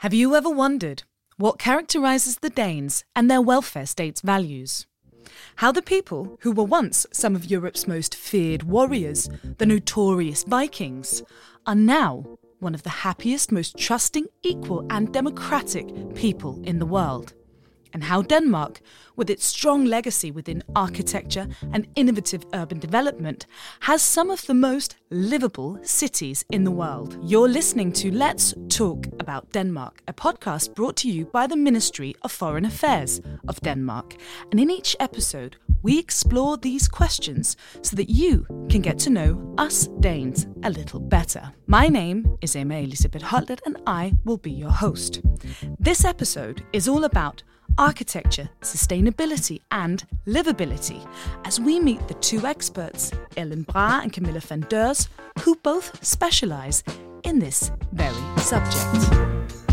Have you ever wondered what characterizes the Danes and their welfare state's values? How the people, who were once some of Europe's most feared warriors, the notorious Vikings, are now one of the happiest, most trusting, equal, and democratic people in the world and how Denmark, with its strong legacy within architecture and innovative urban development, has some of the most livable cities in the world. You're listening to Let's Talk About Denmark, a podcast brought to you by the Ministry of Foreign Affairs of Denmark. And in each episode, we explore these questions so that you can get to know us Danes a little better. My name is Emma Elisabeth Holtet, and I will be your host. This episode is all about architecture, sustainability, and livability as we meet the two experts, Ellen Braa and Camilla van who both specialize in this very subject.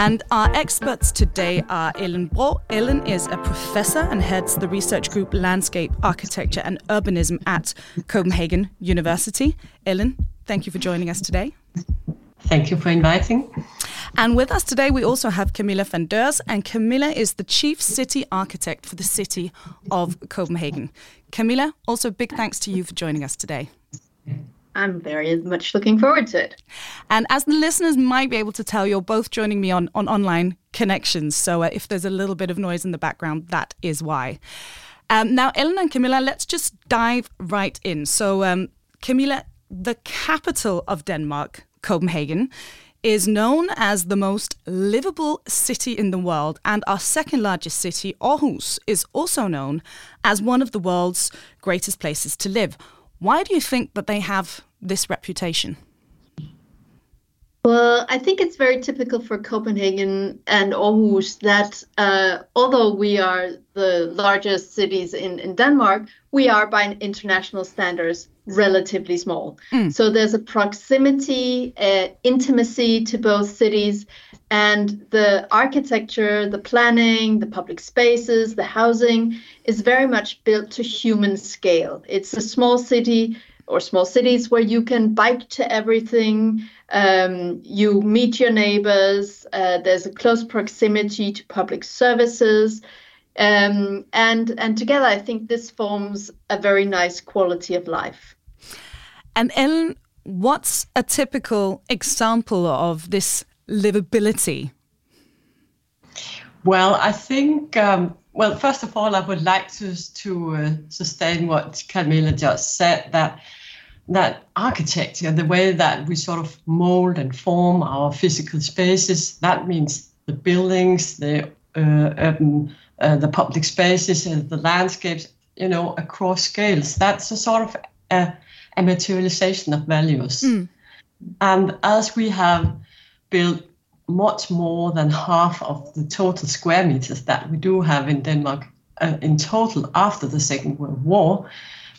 And our experts today are Ellen Braa. Ellen is a professor and heads the research group Landscape, Architecture and Urbanism at Copenhagen University. Ellen, thank you for joining us today. Thank you for inviting. And with us today, we also have Camilla van Deurs, and Camilla is the chief city architect for the city of Copenhagen. Camilla, also big thanks to you for joining us today. I'm very much looking forward to it. And as the listeners might be able to tell, you're both joining me on, on online connections. So uh, if there's a little bit of noise in the background, that is why. Um, now, Ellen and Camilla, let's just dive right in. So, um, Camilla, the capital of Denmark, Copenhagen, is known as the most livable city in the world, and our second largest city, Aarhus, is also known as one of the world's greatest places to live. Why do you think that they have this reputation? Well, I think it's very typical for Copenhagen and Aarhus that uh, although we are the largest cities in, in Denmark, we are by international standards relatively small. Mm. So there's a proximity, uh, intimacy to both cities, and the architecture, the planning, the public spaces, the housing is very much built to human scale. It's a small city or small cities where you can bike to everything. Um, you meet your neighbors. Uh, there's a close proximity to public services. Um, and and together, I think this forms a very nice quality of life. And Ellen, what's a typical example of this livability? Well, I think, um, well, first of all, I would like to, to uh, sustain what Camilla just said that that architecture, the way that we sort of mold and form our physical spaces, that means the buildings, the uh, urban, uh, the public spaces, and the landscapes, you know, across scales. That's a sort of a, a materialization of values. Mm. And as we have built much more than half of the total square meters that we do have in Denmark uh, in total after the Second World War,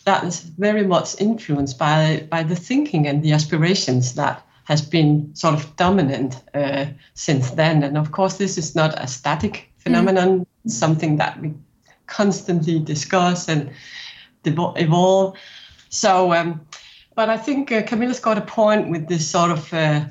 that is very much influenced by by the thinking and the aspirations that has been sort of dominant uh, since then. And of course, this is not a static phenomenon; mm. something that we constantly discuss and evolve. So, um, but I think uh, Camilla's got a point with this sort of, uh,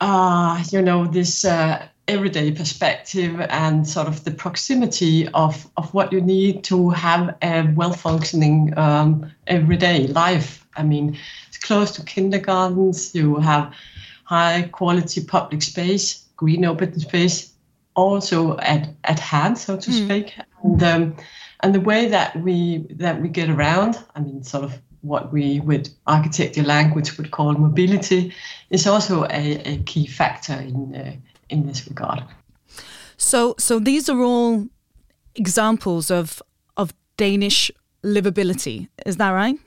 uh you know, this uh, everyday perspective and sort of the proximity of, of what you need to have a well functioning um, everyday life. I mean, it's close to kindergartens, you have high quality public space, green open space, also at, at hand, so to mm. speak. And, um, and the way that we that we get around, I mean, sort of what we with architecture language would call mobility, is also a, a key factor in uh, in this regard. So, so these are all examples of of Danish livability. Is that right?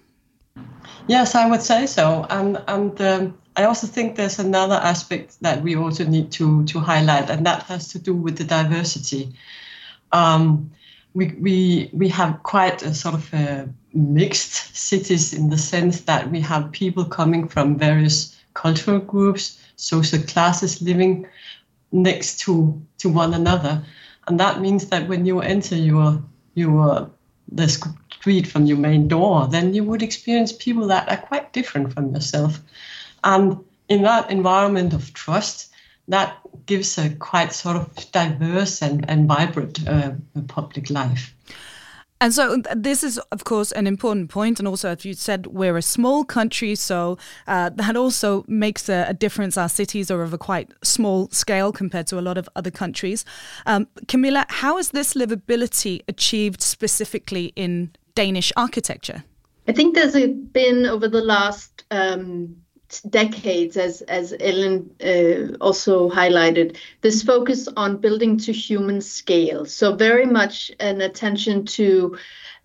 Yes, I would say so. And and um, I also think there's another aspect that we also need to to highlight, and that has to do with the diversity. Um, we we we have quite a sort of a mixed cities in the sense that we have people coming from various cultural groups, social classes living next to to one another and that means that when you enter your your the street from your main door, then you would experience people that are quite different from yourself, and in that environment of trust, that gives a quite sort of diverse and, and vibrant uh, public life. And so this is, of course, an important point. And also, as you said, we're a small country, so uh, that also makes a, a, difference. Our cities are of a quite small scale compared to a lot of other countries. Um, Camilla, how is this livability achieved specifically in Danish architecture? I think there's been over the last um, decades, as as Ellen uh, also highlighted, this focus on building to human scale. So very much an attention to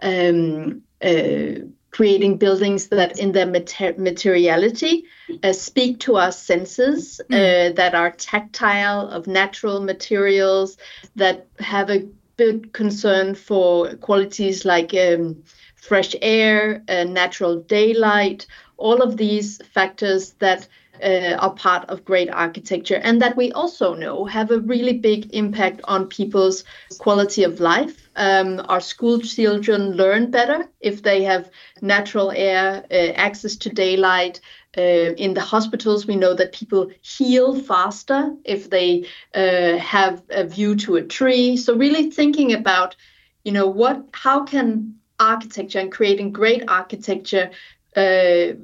um, uh, creating buildings that, in their mater- materiality, uh, speak to our senses, mm. that are tactile, of natural materials, that have a big concern for qualities like. Um, fresh air, uh, natural daylight, all of these factors that uh, are part of great architecture and that we also know have a really big impact on people's quality of life. Um, our school children learn better if they have natural air, uh, access to daylight. Uh, in the hospitals, we know that people heal faster if they uh, have a view to a tree. So really thinking about, you know, what, how can architecture and creating great architecture uh,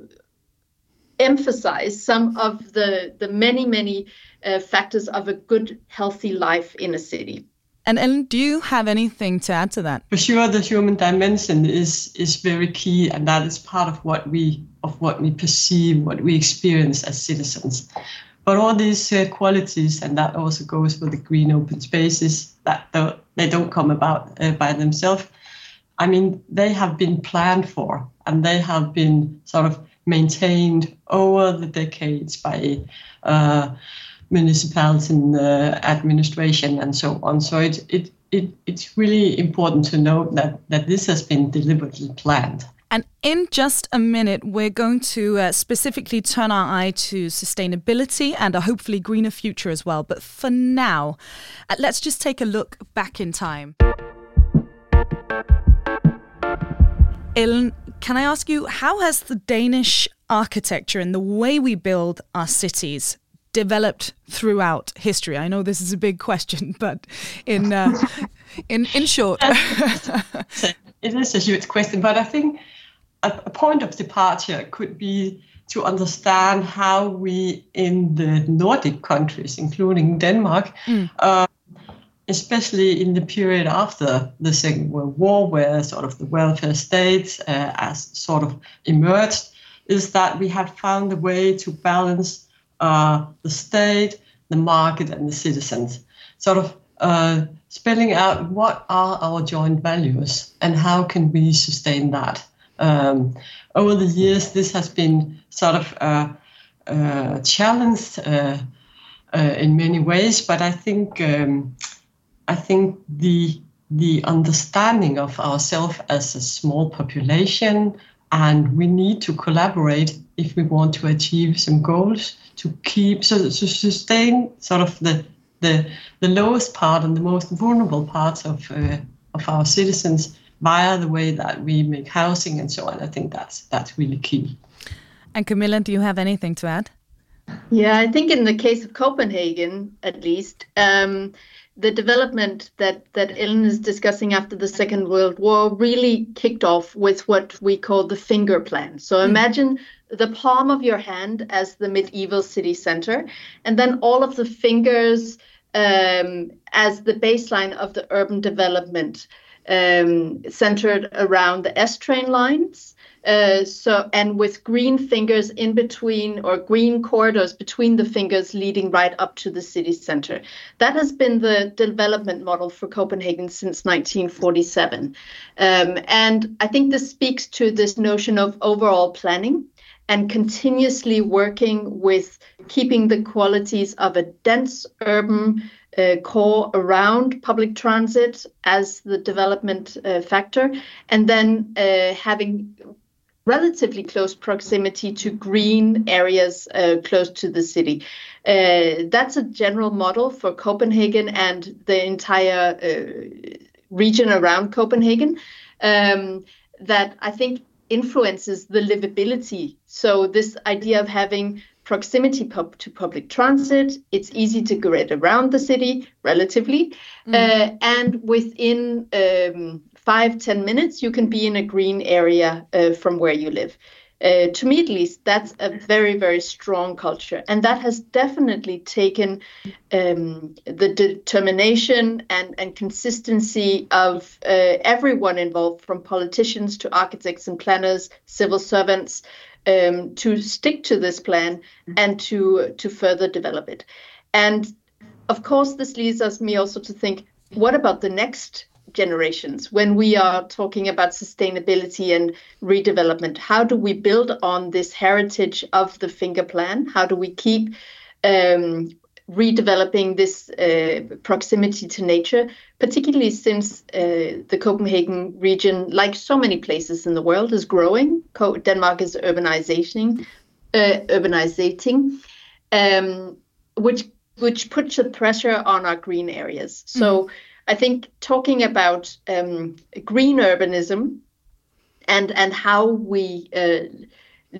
emphasize some of the the many many uh, factors of a good healthy life in a city. And Ellen, do you have anything to add to that? For sure, the human dimension is is very key, and that is part of what we of what we perceive, what we experience as citizens. But all these uh, qualities, and that also goes for the green open spaces, that don't, they don't come about uh, by themselves. I mean, they have been planned for and they have been sort of maintained over the decades by uh, municipality and uh, administration and so on. So it, it, it, it's really important to note that, that this has been deliberately planned. And in just a minute, we're going to uh, specifically turn our eye to sustainability and a hopefully greener future as well. But for now, uh, let's just take a look back in time. Ellen, can I ask you, how has the Danish architecture and the way we build our cities developed throughout history? I know this is a big question, but in uh, in in short, it is a huge question. But I think a, a, point of departure could be to understand how we in the Nordic countries, including Denmark, mm. uh, especially in the period after the Second World War, where sort of the welfare state uh, as sort of emerged, is that we have found a way to balance uh, the state, the market, and the citizens, sort of uh, spelling out what are our joint values and how can we sustain that. Um, over the years, this has been sort of uh, uh, challenged uh, in many ways, but I think. Um, I think the the understanding of ourselves as a small population, and we need to collaborate if we want to achieve some goals to keep so to sustain sort of the the the lowest part and the most vulnerable parts of uh, of our citizens via the way that we make housing and so on. I think that's that's really key. And Camilla, do you have anything to add? Yeah, I think in the case of Copenhagen, at least, um, the development that that Ellen is discussing after the Second World War really kicked off with what we call the finger plan. So mm. imagine the palm of your hand as the medieval city center, and then all of the fingers um, as the baseline of the urban development, um, centered around the S train lines so and with green fingers in between or green corridors between the fingers leading right up to the city center. That has been the development model for Copenhagen since 1947. Um, and I think this speaks to this notion of overall planning and continuously working with keeping the qualities of a dense urban uh, core around public transit as the development uh, factor, and then uh, having relatively close proximity to green areas uh, close to the city. Uh, that's a general model for Copenhagen and the entire uh, region around Copenhagen um, that I think influences the livability. So, this idea of having proximity pub- to public transit, it's easy to get around the city relatively, mm. uh, and within um, five ten minutes, you can be in a green area uh, from where you live. Uh, to me at least, that's a very, very strong culture. And that has definitely taken um, the determination and, and consistency of uh, everyone involved, from politicians to architects and planners, civil servants, um, to stick to this plan and to, to further develop it. And of course, this leads us me also to think what about the next generations. When we are talking about sustainability and redevelopment how do we build on this heritage of the finger plan? How do we keep um, redeveloping this uh, proximity to nature particularly since uh, the copenhagen region like so many places in the world is growing? Denmark is urbanizing uh, urbanizing um, which which puts a pressure on our green areas. So mm-hmm I think talking about um, green urbanism and and how we uh,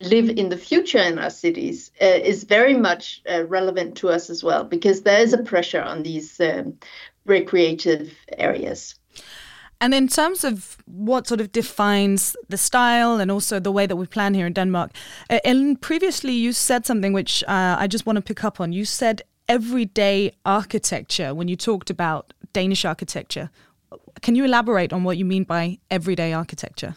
live in the future in our cities uh, is very much uh, relevant to us as well because there is a pressure on these um, recreative areas. And in terms of what sort of defines the style and also the way that we plan here in Denmark, uh, Ellen, previously you said something which uh, I just want to pick up on. You said everyday architecture when you talked about Danish architecture. Can you elaborate on what you mean by everyday architecture?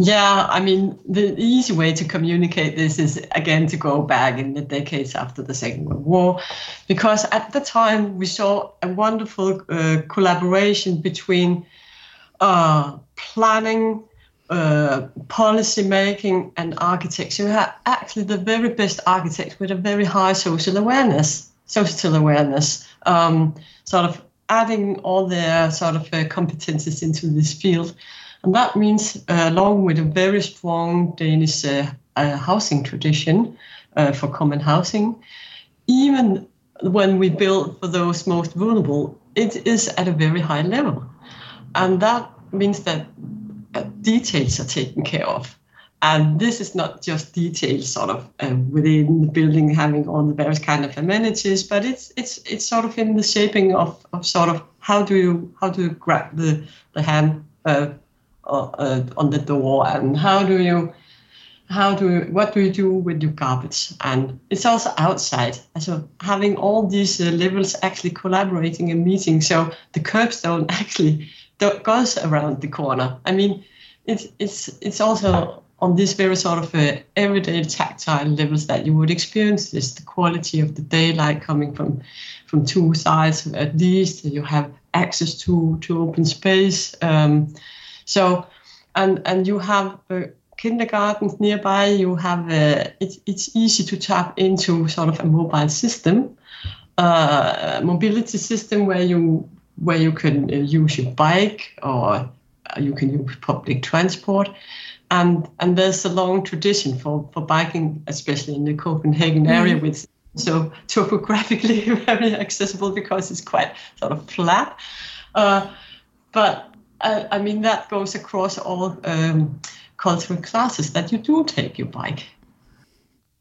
Yeah, I mean, the easy way to communicate this is again to go back in the decades after the Second World War, because at the time we saw a wonderful uh, collaboration between uh, planning, uh, policy making, and architecture. We had actually the very best architects with a very high social awareness, social awareness, um, sort of adding all their sort of uh, competences into this field. And that means, uh, along with a very strong Danish uh, uh housing tradition uh, for common housing, even when we build for those most vulnerable, it is at a very high level. And that means that uh, details are taken care of. And this is not just details sort of uh, within the building having all the various kind of amenities, but it's it's it's sort of in the shaping of, of sort of how do you how do you grab the the hand uh, uh, on the door and how do you how do you, what do you do with your carpets and it's also outside. So having all these uh, levels actually collaborating and meeting so the curbstone actually goes around the corner. I mean it's it's it's also on these very sort of uh, everyday tactile levels that you would experience. Is the quality of the daylight coming from from two sides at least. You have access to to open space um, so and and you have uh, kindergartens nearby. You have uh, it's it's easy to tap into sort of a mobile system uh, mobility system where you where you can uh, use your bike or you can use public transport and and there's a long tradition for for biking, especially in the Copenhagen area, mm. which so topographically very accessible because it's quite sort of flat. Uh, but uh, I mean that goes across all um, cultural classes that you do take your bike.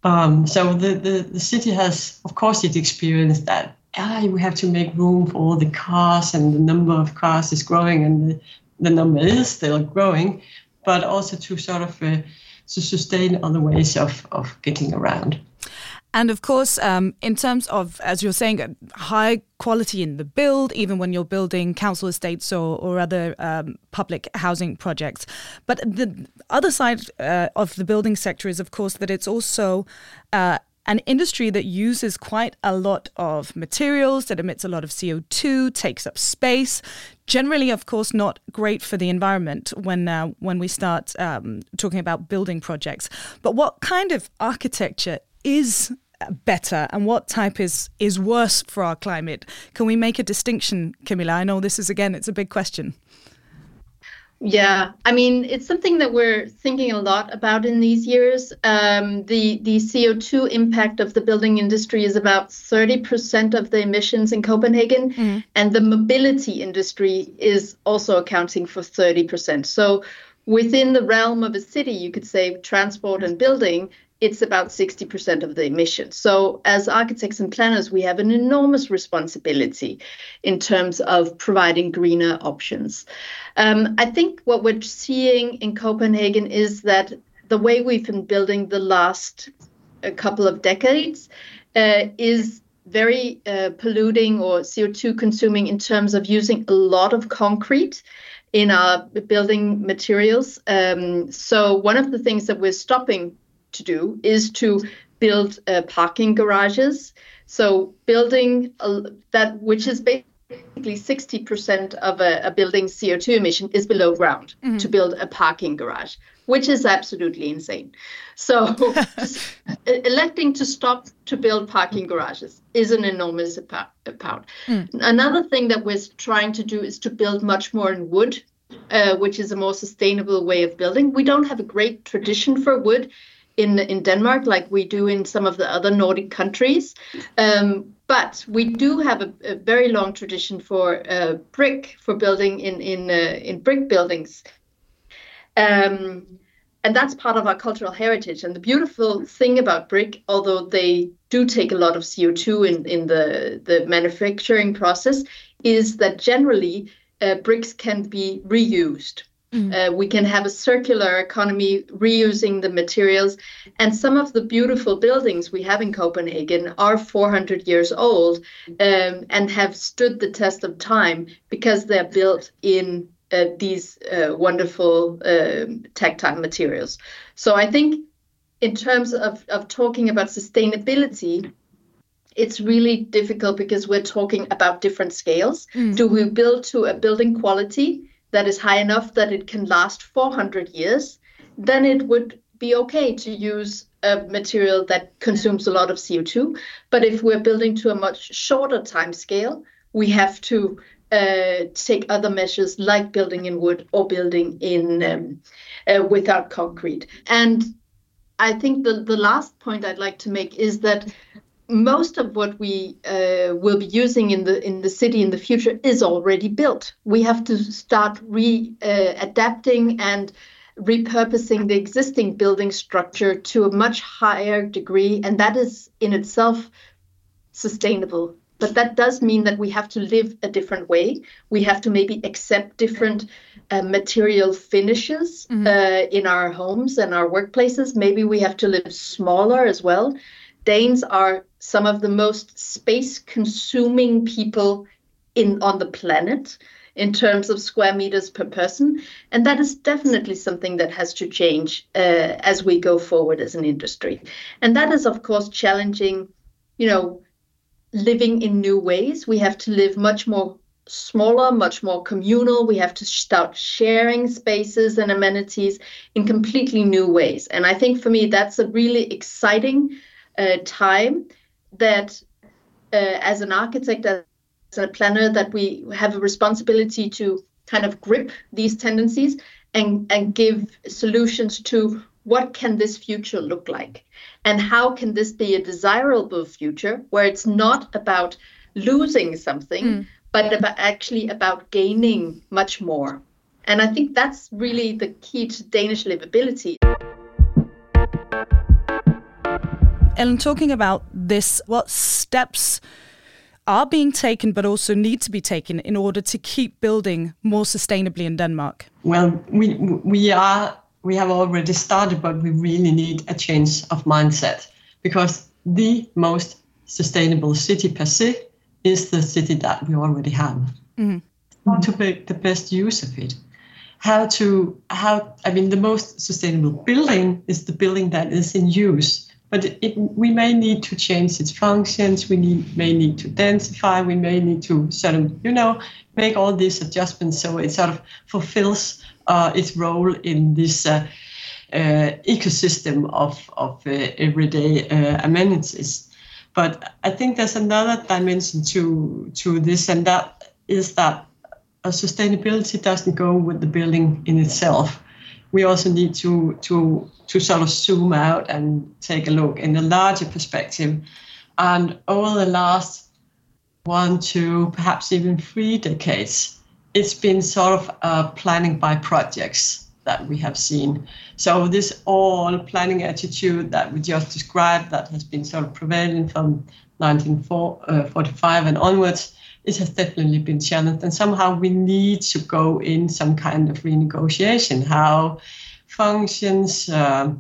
Um, so the, the, the city has, of course, it experienced that ah, we have to make room for all the cars, and the number of cars is growing, and the, the number is still growing but also to sort of uh, to sustain other ways of, of getting around. And of course, um, in terms of, as you're saying, high quality in the build, even when you're building council estates or, or other um, public housing projects. But the other side uh, of the building sector is, of course, that it's also uh, an industry that uses quite a lot of materials, that emits a lot of CO2, takes up space. Generally, of course, not great for the environment when uh, when we start um, talking about building projects. But what kind of architecture is better and what type is is worse for our climate? Can we make a distinction, Camilla? I know this is again it's a big question. Yeah, I mean, it's something that we're thinking a lot about in these years. Um, the the CO2 impact of the building industry is about 30% of the emissions in Copenhagen, mm. and the mobility industry is also accounting for 30%. So within the realm of a city, you could say transport and building it's about 60% of the emissions. So, as architects and planners, we have an enormous responsibility in terms of providing greener options. Um, I think what we're seeing in Copenhagen is that the way we've been building the last a couple of decades uh, is very uh, polluting or CO2 consuming in terms of using a lot of concrete in our building materials. Um, so, one of the things that we're stopping to do is to build uh, parking garages. So building a, that, which is basically 60% of a, a building's CO2 emission is below ground mm-hmm. to build a parking garage, which is absolutely insane. So electing to stop to build parking garages is an enormous amount. Mm. Another thing that we're trying to do is to build much more in wood, uh, which is a more sustainable way of building. We don't have a great tradition for wood in in Denmark like we do in some of the other Nordic countries. Um, but we do have a, a very long tradition for uh, brick for building in in uh, in brick buildings. Um, and that's part of our cultural heritage. And the beautiful thing about brick, although they do take a lot of CO2 in, in the, the manufacturing process, is that generally uh, bricks can be reused. Mm. Uh, we can have a circular economy reusing the materials. And some of the beautiful buildings we have in Copenhagen are 400 years old um, and have stood the test of time because they're built in uh, these uh, wonderful um, tactile materials. So I think, in terms of, of talking about sustainability, it's really difficult because we're talking about different scales. Mm. Do we build to a building quality? That is high enough that it can last 400 years, then it would be okay to use a material that consumes a lot of CO2. But if we're building to a much shorter time scale, we have to uh, take other measures like building in wood or building in um, uh, without concrete. And I think the, the last point I'd like to make is that most of what we uh, will be using in the in the city in the future is already built. We have to start re uh, adapting and repurposing the existing building structure to a much higher degree, and that is in itself sustainable. But that does mean that we have to live a different way. We have to maybe accept different uh, material finishes mm-hmm. Uh, in our homes and our workplaces. Maybe we have to live smaller as well. Danes are some of the most space consuming people in on the planet in terms of square meters per person. And that is definitely something that has to change uh, as we go forward as an industry. And that is of course challenging you know living in new ways. We have to live much more smaller much more communal. We have to start sharing spaces and amenities in completely new ways. And i think for me that's a really exciting uh, time that uh, as an architect as a planner that we have a responsibility to kind of grip these tendencies and and give solutions to what can this future look like and how can this be a desirable future where it's not about losing something mm. but about actually about gaining much more and i think that's really the key to danish livability Ellen, talking about this, what steps are being taken but also need to be taken in order to keep building more sustainably in Denmark? Well, we we are we have already started, but we really need a change of mindset because the most sustainable city per se is the city that we already have. Mm-hmm. How to make the best use of it. How to how I mean the most sustainable building is the building that is in use but it, we may need to change its functions. We need, may need to densify. We may need to sort of, you know, make all these adjustments so it sort of fulfills uh, its role in this uh, uh, ecosystem of of uh, everyday uh, amenities. But I think there's another dimension to to this, and that is that sustainability doesn't go with the building in itself. We also need to to to sort of zoom out and take a look in a larger perspective. And over the last one, two, perhaps even three decades, it's been sort of uh, planning by projects that we have seen. So this all planning attitude that we just described that has been sort of prevailing from 1945 uh, and onwards, it has definitely been challenged. And somehow we need to go in some kind of renegotiation, how functions, uh,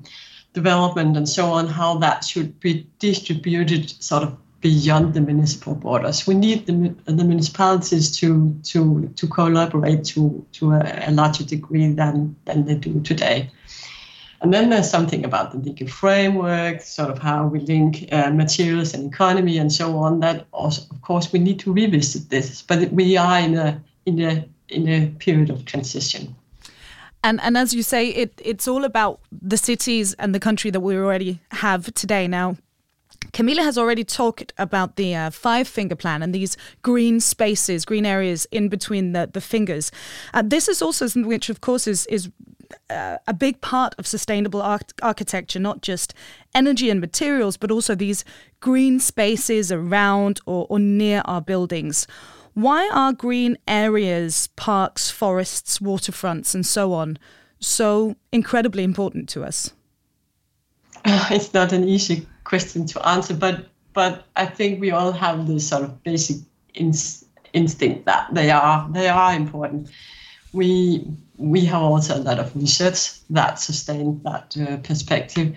development, and so on, how that should be distributed sort of beyond the municipal borders. We need the, the municipalities to to to collaborate to to a, a larger degree than than they do today. And then there's something about the legal framework, sort of how we link uh, materials and economy and so on. That also, of course, we need to revisit this. But we are in a in a in a period of transition. And and as you say, it it's all about the cities and the country that we already have today. Now, Camilla has already talked about the uh, five finger plan and these green spaces, green areas in between the, the fingers. Uh, this is also something which, of course, is, is uh, a big part of sustainable architecture, not just energy and materials, but also these green spaces around or, or near our buildings. Why are green areas, parks, forests, waterfronts, and so on so incredibly important to us? It's not an easy question to answer, but but I think we all have this sort of basic ins- instinct that they are they are important. We we have also a lot of research that sustain that uh, perspective,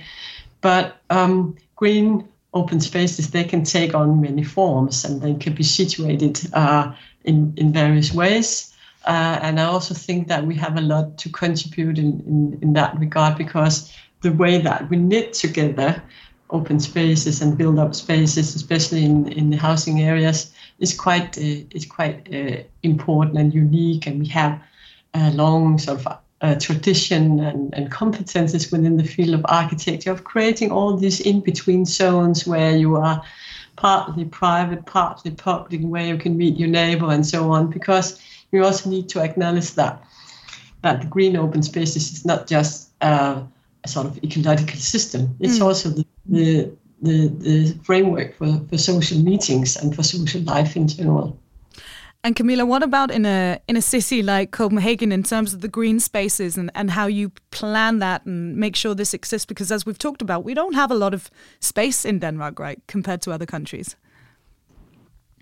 but um, green open spaces they can take on many forms and they can be situated uh, in in various ways. Uh, and I also think that we have a lot to contribute in, in, in that regard because the way that we knit together open spaces and build up spaces, especially in, in the housing areas, is quite uh, is quite uh, important and unique. And we have a long sort of uh, tradition and, and competences within the field of architecture of creating all these in between zones where you are partly private, partly public, where you can meet your neighbor and so on. Because we also need to acknowledge that that the green open spaces is not just uh, a sort of ecological system. It's mm. also the, the, the, the framework for, for social meetings and for social life in general. And Camilla, what about in a in a city like Copenhagen in terms of the green spaces and, and how you plan that and make sure this exists? Because as we've talked about, we don't have a lot of space in Denmark, right, compared to other countries.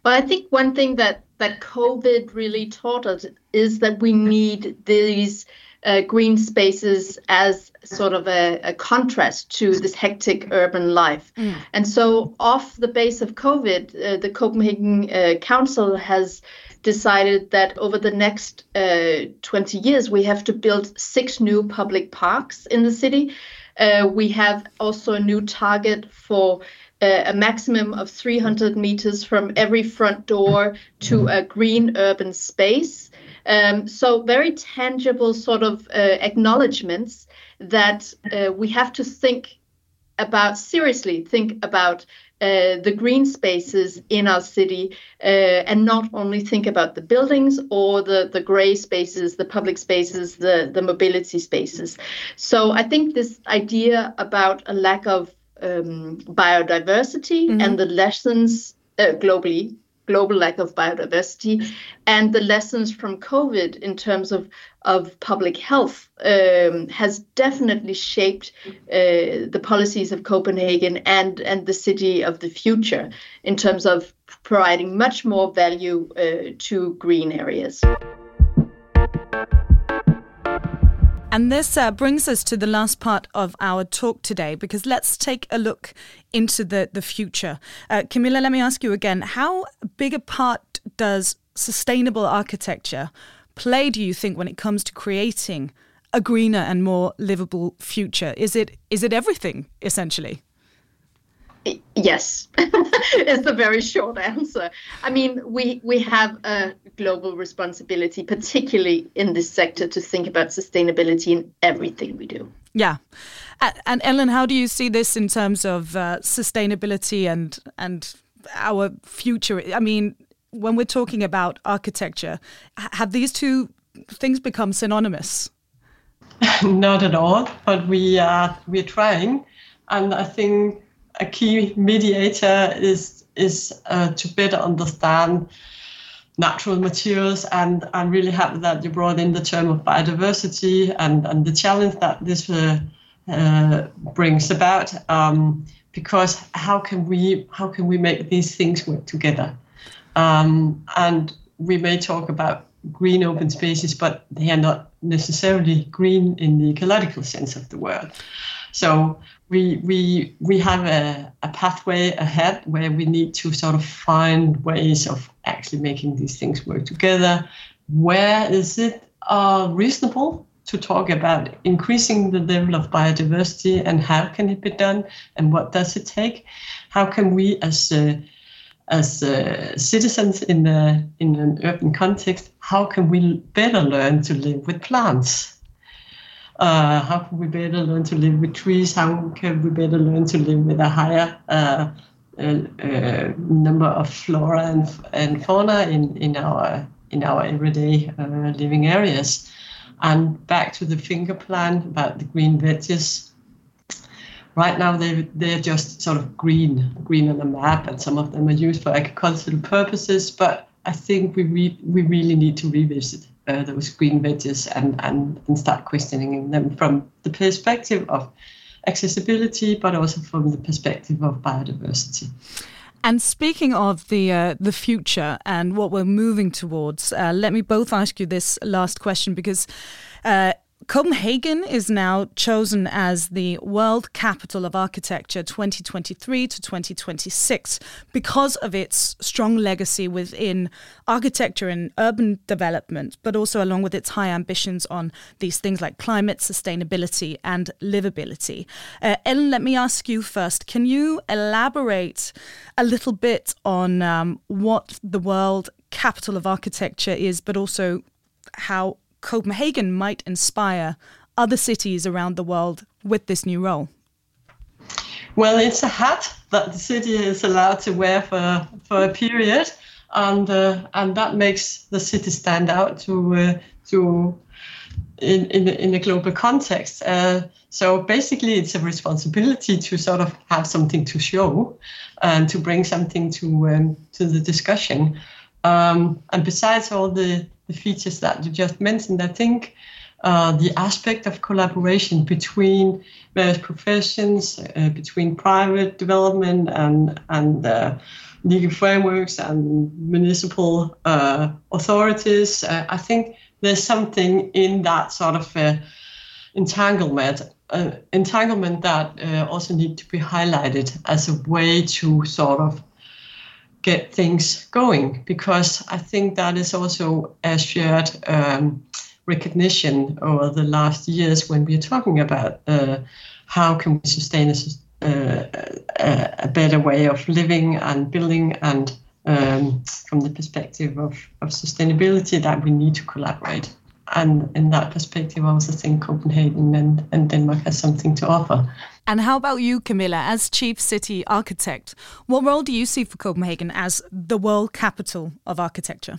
Well, I think one thing that that COVID really taught us is that we need these uh, green spaces as sort of a, a, contrast to this hectic urban life. Mm. And so, off the base of COVID, uh, the Copenhagen uh, Council has decided that over the next uh, 20 years, we have to build six new public parks in the city. Uh, we have also a new target for uh, a maximum of 300 meters from every front door to a green urban space. Um, so very tangible sort of uh, acknowledgements that uh, we have to think about seriously think about uh, the green spaces in our city uh, and not only think about the buildings or the, the gray spaces, the public spaces, the, the mobility spaces. So I think this idea about a lack of um, biodiversity mm-hmm. and the lessons uh, globally global lack of biodiversity and the lessons from COVID in terms of, of public health um, has definitely shaped uh, the policies of Copenhagen and, and the city of the future in terms of providing much more value uh, to green areas. And this uh, brings us to the last part of our talk today, because let's take a look into the, the future. Uh, Camilla, let me ask you again how big a part does sustainable architecture play, do you think, when it comes to creating a greener and more livable future? Is it is it everything, essentially? Yes, is the very short answer. I mean, we we have a global responsibility, particularly in this sector, to think about sustainability in everything we do. Yeah, and Ellen, how do you see this in terms of uh, sustainability and and our future? I mean, when we're talking about architecture, have these two things become synonymous? Not at all, but we are we're trying, and I think a key mediator is is uh, to better understand natural materials. And I'm really happy that you brought in the term of biodiversity and, and the challenge that this uh, uh, brings about um, because how can we how can we make these things work together? Um, and we may talk about green open spaces but they are not necessarily green in the ecological sense of the word. So we we we have a, a pathway ahead where we need to sort of find ways of actually making these things work together. Where is it uh, reasonable to talk about increasing the level of biodiversity and how can it be done and what does it take? How can we as uh, as uh, citizens in a, in an urban context, how can we better learn to live with plants? Uh, how can we better learn to live with trees? How can we better learn to live with a higher uh, uh, uh number of flora and, and fauna in, in our in our everyday uh, living areas? And back to the finger plan about the green wedges. Right now, they they're just sort of green, green on the map, and some of them are used for agricultural purposes. But I think we re- we really need to revisit uh, those green wedges and, and, and start questioning them from the perspective of accessibility, but also from the perspective of biodiversity. And speaking of the uh, the future and what we're moving towards, uh, let me both ask you this last question because uh, Copenhagen is now chosen as the World Capital of Architecture 2023 to 2026 because of its strong legacy within architecture and urban development, but also along with its high ambitions on these things like climate, sustainability, and livability. Uh, Ellen, let me ask you first can you elaborate a little bit on um, what the World Capital of Architecture is, but also how Copenhagen might inspire other cities around the world with this new role? Well, it's a hat that the city is allowed to wear for, for a period, and uh, and that makes the city stand out to uh, to in in in a global context. Uh, so basically, it's a responsibility to sort of have something to show and to bring something to um, to the discussion. Um, and besides all the the features that you just mentioned, I think uh, the aspect of collaboration between various professions, uh, between private development and and uh, legal frameworks and municipal uh, authorities. Uh, I think there's something in that sort of uh, entanglement. entanglement that also need to be highlighted as a way to sort of get things going because I think that is also a shared um, recognition over the last years when we are talking about uh, how can we sustain a, uh, a, better way of living and building and um, from the perspective of, of sustainability that we need to collaborate. And in that perspective, I also think Copenhagen and, and Denmark has something to offer. And how about you, Camilla, as chief city architect? What role do you see for Copenhagen as the world capital of architecture?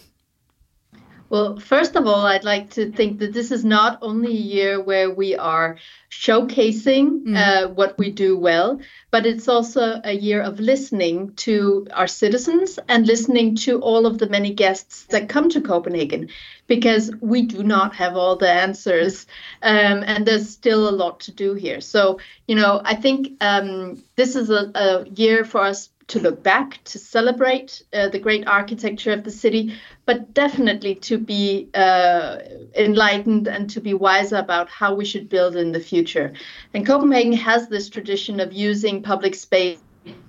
Well, first of all, I'd like to think that this is not only a year where we are showcasing mm. uh, what we do well, but it's also a year of listening to our citizens and listening to all of the many guests that come to Copenhagen, because we do not have all the answers, um, and there's still a lot to do here. So, you know, I think um, this is a, a year for us to look back, to celebrate uh, the great architecture of the city, but definitely to be uh, enlightened and to be wiser about how we should build in the future. And Copenhagen has this tradition of using public space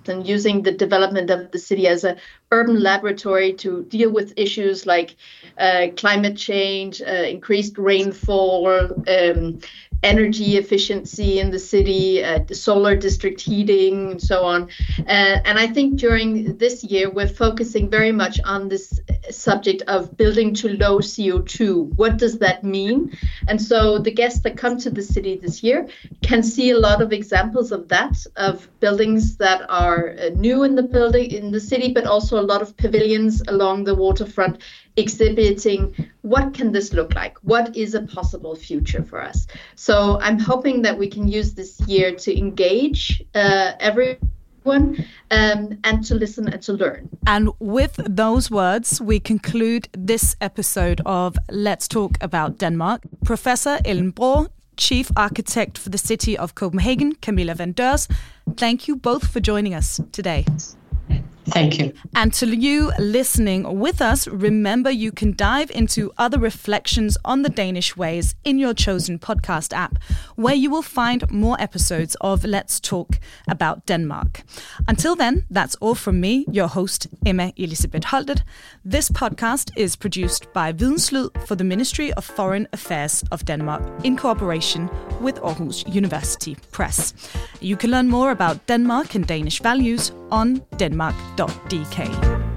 and using the development of the city as an urban laboratory to deal with issues like uh, climate change, uh, increased rainfall, um, energy efficiency in the city, uh, solar district heating, and so on. Uh, and I think during this year, we're focusing very much on this subject of building to low CO2. What does that mean? And so the guests that come to the city this year can see a lot of examples of that, of buildings that are uh, new in the building in the city, but also a lot of pavilions along the waterfront exhibiting what can this look like what is a possible future for us so i'm hoping that we can use this year to engage uh, everyone um, and to listen and to learn. And with those words, we conclude this episode of Let's Talk About Denmark. Professor Ellen Chief Architect for the City of Copenhagen, Camilla Van thank you both for joining us today. Thank you. And to you listening with us, remember you can dive into other reflections on the Danish ways in your chosen podcast app, where you will find more episodes of Let's Talk About Denmark. Until then, that's all from me, your host, Emma Elisabeth Holtet. This podcast is produced by Videnslyd for the Ministry of Foreign Affairs of Denmark in cooperation with Aarhus University Press. You can learn more about Denmark and Danish values on denmark.dk.